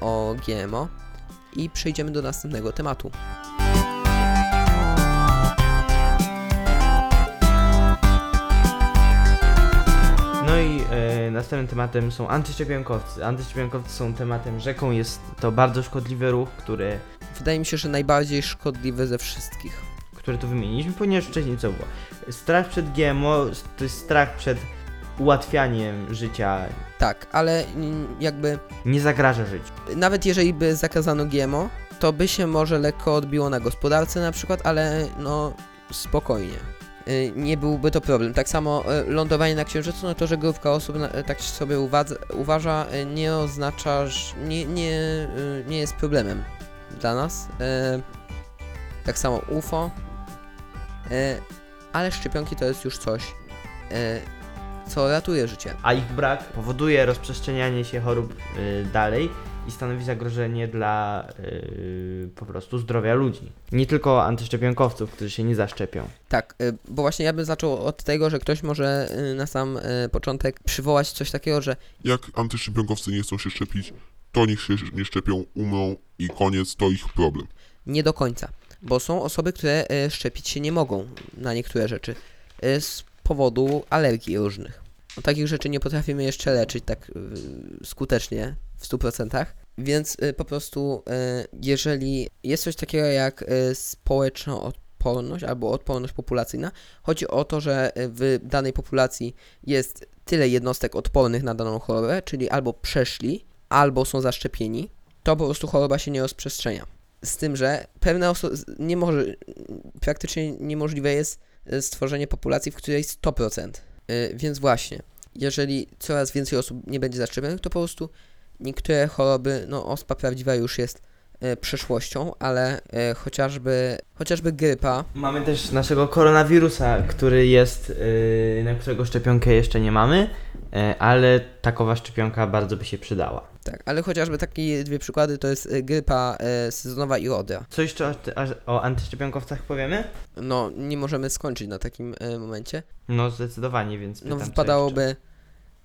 o GMO i przejdziemy do następnego tematu. No i y, następnym tematem są antyszczepionkowcy. Antyszczepionkowcy są tematem rzeką, jest to bardzo szkodliwy ruch, który, Wydaje mi się, że najbardziej szkodliwy ze wszystkich. który tu wymieniliśmy, ponieważ wcześniej co było? Strach przed GMO to jest strach przed ułatwianiem życia, Tak, ale jakby nie zagraża życiu. nawet jeżeli by zakazano GMO, to by się może lekko odbiło na gospodarce na przykład, ale no spokojnie. Y, Nie byłby to problem. Tak samo y, lądowanie na Księżycu, no to, że grupka osób tak sobie uważa, y, nie oznacza, że nie, nie, nie jest problemem dla nas. Tak samo UFO. Ale szczepionki to jest już coś, co ratuje życie. a ich brak powoduje rozprzestrzenianie się chorób y, dalej i stanowi zagrożenie dla y, po prostu zdrowia ludzi. Nie tylko antyszczepionkowców, którzy się nie zaszczepią. Tak, y, bo właśnie ja bym zaczął od tego, że ktoś może y, na sam y, początek przywołać coś takiego, że Jak antyszczepionkowcy nie chcą się szczepić, to niech się nie szczepią, umrą i koniec, to ich problem. nie do końca. Bo są osoby, które y, szczepić się nie mogą na niektóre rzeczy y, z powodu alergii różnych. No, takich rzeczy nie potrafimy jeszcze leczyć tak y, skutecznie w 100%. Więc y, po prostu, y, jeżeli jest coś takiego jak y, społeczna odporność albo odporność populacyjna, chodzi o to, że y, w danej populacji jest tyle jednostek odpornych na daną chorobę, czyli albo przeszli, albo są zaszczepieni, to po prostu choroba się nie rozprzestrzenia. Z tym, że pewne osoby nie może, praktycznie niemożliwe jest stworzenie populacji, w której 100%. E, Więc właśnie, jeżeli coraz więcej osób nie będzie zaszczepionych, to po prostu niektóre choroby, no ospa prawdziwa już jest e, przeszłością, ale chociażby, chociażby grypa, Mamy też naszego koronawirusa, który jest, na którego szczepionkę jeszcze nie mamy, ale takowa szczepionka bardzo by się przydała. Tak, ale chociażby takie dwie przykłady to jest e, grypa e, sezonowa i odra. Co jeszcze o, o antyszczepionkowcach powiemy? No, nie możemy skończyć na takim e, momencie. No zdecydowanie, więc pytam, No, co jeszcze? wypadałoby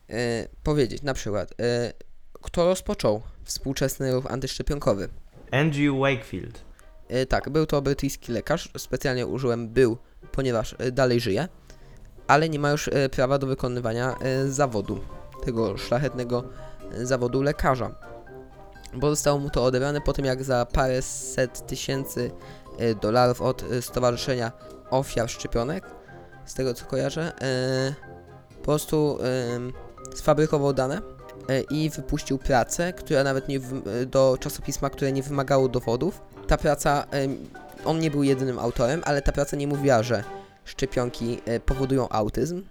e, powiedzieć na przykład, e, kto rozpoczął współczesny ruch antyszczepionkowy. Andrew Wakefield. E, tak, był to brytyjski lekarz, specjalnie użyłem był, ponieważ e, dalej żyje, ale nie ma już e, prawa do wykonywania e, zawodu, tego szlachetnego zawodu lekarza. Bo zostało mu to odebrane po tym, jak za paręset tysięcy e, dolarów od e, Stowarzyszenia Ofiar Szczepionek, z tego co kojarzę, e, po prostu sfabrykował dane i wypuścił pracę, która nawet nie do czasopisma, które nie wymagało dowodów. Ta praca, on nie był jedynym autorem, ale ta praca nie mówiła, że szczepionki powodują autyzm,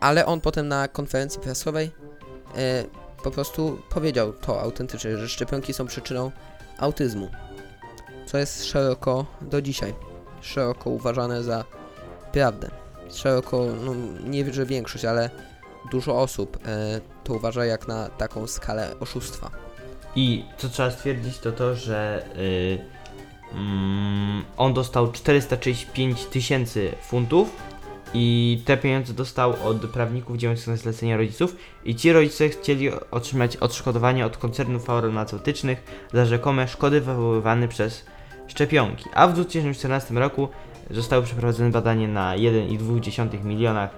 ale on potem na konferencji prasowej po prostu powiedział to autentycznie, że szczepionki są przyczyną autyzmu, co jest szeroko do dzisiaj, szeroko uważane za prawdę. Szeroko, no nie że większość, ale dużo osób e, to uważa jak na taką skalę oszustwa. I co trzeba stwierdzić, to to, że y, mm, on dostał 435 tysięcy funtów i te pieniądze dostał od prawników działających na zlecenie rodziców i ci rodzice chcieli otrzymać odszkodowanie od koncernów farmaceutycznych za rzekome szkody wywoływane przez szczepionki. A w 2014 roku zostało przeprowadzone badanie na 1,2 milionach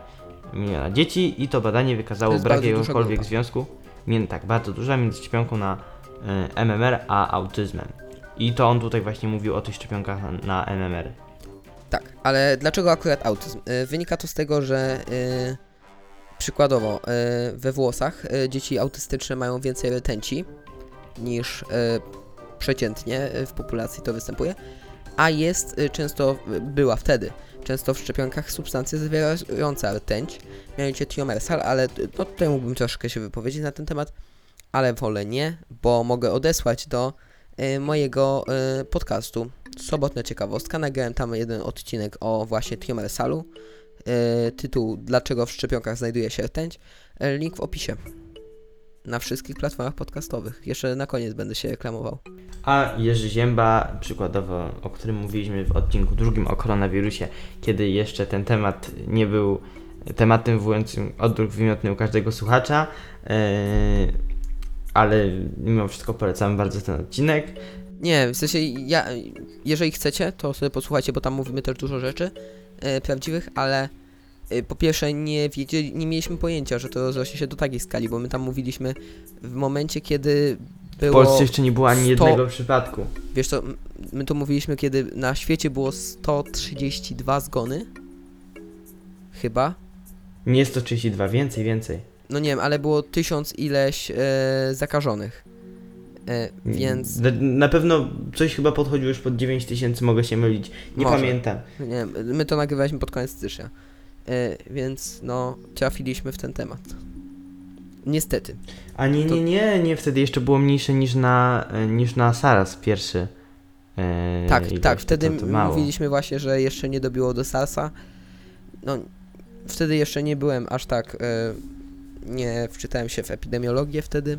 miliona dzieci i to badanie wykazało brak jakiegokolwiek związku między, tak, bardzo duża między szczepionką na y, MMR a autyzmem. I to on tutaj właśnie mówił o tych szczepionkach na, na MMR. Tak, ale dlaczego akurat autyzm? Y, Wynika to z tego, że y, przykładowo y, we włosach dzieci autystyczne mają więcej retenci niż przeciętnie w populacji to występuje, a jest często, była wtedy, często w szczepionkach substancje zawierające rtęć, mianowicie tiomersal, ale no, tutaj mógłbym troszkę się wypowiedzieć na ten temat, ale wolę nie, bo mogę odesłać do mojego podcastu Sobotna ciekawostka. Nagrałem tam jeden odcinek o właśnie tiomersalu. Y, tytuł Dlaczego w szczepionkach znajduje się rtęć. Y, link w opisie. Na wszystkich platformach podcastowych. Jeszcze na koniec będę się reklamował. A Jerzy Zięba, przykładowo, o którym mówiliśmy w odcinku drugim o koronawirusie, kiedy jeszcze ten temat nie był tematem wywołującym odruch wymiotny u każdego słuchacza, yy, ale mimo wszystko polecam bardzo ten odcinek. Nie, w sensie ja, jeżeli chcecie, to sobie posłuchajcie, bo tam mówimy też dużo rzeczy e, prawdziwych, ale e, po pierwsze nie wiedzieli, nie mieliśmy pojęcia, że to rozrośnie się do takiej skali, bo my tam mówiliśmy w momencie, kiedy W było... Polsce jeszcze nie było ani 100 jednego przypadku. Wiesz co, m- my to mówiliśmy, kiedy na świecie było 132 zgony. Chyba. Nie jest to 32, więcej, więcej. No nie wiem, ale było tysiąc ileś e, zakażonych. E, więc, Na, pewno coś chyba podchodziło już pod 9 tysięcy, mogę się mylić. Nie Może. pamiętam. nie wiem, my to nagrywaliśmy pod koniec stycznia. E, więc no, trafiliśmy w ten temat. Niestety. A nie, To- nie, nie, nie, wtedy jeszcze było mniejsze niż na, e, niż na SARS pierwszy. E, Tak, tak, wtedy to, to mówiliśmy właśnie, że jeszcze nie dobiło do SARS-a. No, wtedy jeszcze nie byłem aż tak, e, nie wczytałem się w epidemiologię wtedy.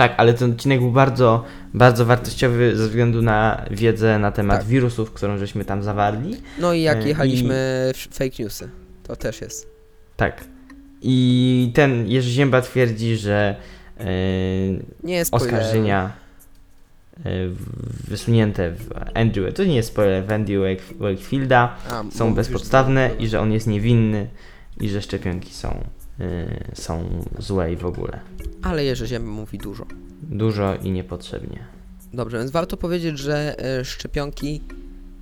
Tak, ale ten odcinek był bardzo, bardzo wartościowy ze względu na wiedzę na temat Tak. wirusów, którą żeśmy tam zawarli. No i jak E, jechaliśmy w fake newsy, to też jest. Tak. I ten Jerzy Zięba twierdzi, że e, Nie jest oskarżenia e, w- wysunięte w Andrew, to nie jest spoiler, w Andrew Wake- Wakefielda A, są mówisz, bezpodstawne i że on jest niewinny i że szczepionki są, są złe i w ogóle. Ale Jerzy Zięba mówi dużo. Dużo i niepotrzebnie. Dobrze, więc warto powiedzieć, że e, szczepionki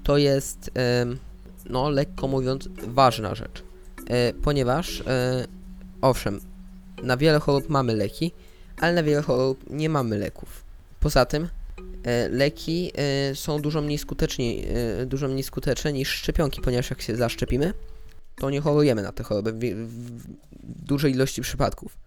to jest, em, no lekko mówiąc, ważna rzecz. E, ponieważ, e, owszem, na wiele chorób mamy leki, ale na wiele chorób nie mamy leków. Poza tym, E, leki e, są dużo mniej, skuteczni, e, dużo mniej skuteczne niż szczepionki, ponieważ jak się zaszczepimy, to nie chorujemy na tę chorobę w, w, w dużej ilości przypadków.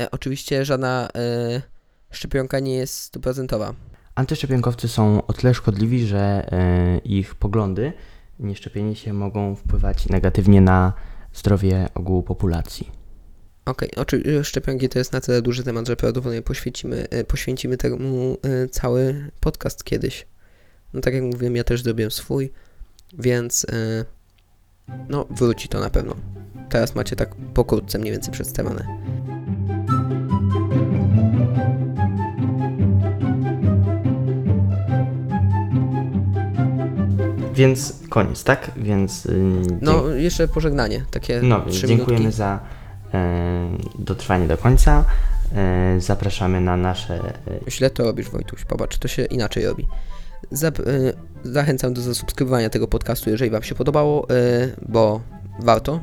E, oczywiście żadna e, szczepionka nie jest stuprocentowa. Antyszczepionkowcy są o tyle szkodliwi, że e, ich poglądy, nieszczepienie się mogą wpływać negatywnie na zdrowie ogółu populacji. Okej, oczywiście szczepionki to jest na tyle duży temat, że prawdopodobnie poświęcimy, e, poświęcimy temu e, cały podcast kiedyś. No tak jak mówiłem, ja też zrobiłem swój, więc e, no wróci to na pewno. Teraz macie tak pokrótce mniej więcej przedstawione. Więc koniec, tak? Więc y, No jeszcze pożegnanie, takie No, więc dziękujemy minutki. za e, dotrwanie do końca. E, zapraszamy na nasze. E, Źle to robisz, Wojtuś. Popatrz, to się inaczej robi. Y, zachęcam do zasubskrybowania tego podcastu, jeżeli Wam się podobało, y, bo warto.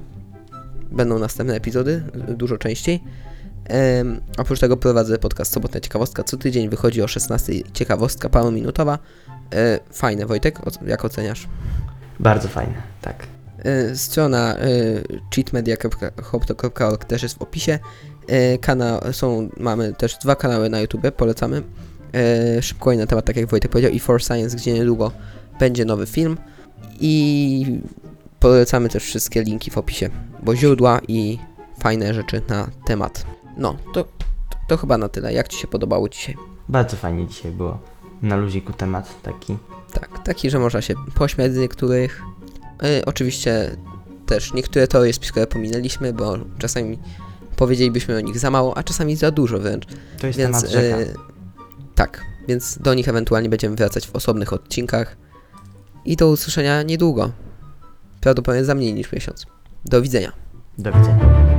Będą następne epizody, y, dużo częściej. Oprócz tego prowadzę podcast Sobotna Ciekawostka. Co tydzień wychodzi o 16 ciekawostka parominutowa. Fajne, Wojtek, jak oceniasz? bardzo fajne, tak. Strona cheatmedia.hop.org też jest w opisie. Kanał, są, mamy też dwa kanały na YouTube, polecamy. Y, Szybko i na temat, tak jak Wojtek powiedział, i For Science, gdzie niedługo będzie nowy film. I polecamy też wszystkie linki w opisie, bo źródła i fajne rzeczy na temat. No, to, to, to chyba na tyle. Jak Ci się podobało dzisiaj? Bardzo fajnie dzisiaj było. Na luziku temat taki. Tak, taki, że można się pośmiać z niektórych. Y, oczywiście też niektóre teorie spiskowe pominęliśmy, bo czasami powiedzielibyśmy o nich za mało, a czasami za dużo wręcz. To jest Więc temat rzeka. y, tak, więc do nich ewentualnie będziemy wracać w osobnych odcinkach. I do usłyszenia niedługo. Prawdopodobnie za mniej niż miesiąc. Do widzenia. Do widzenia.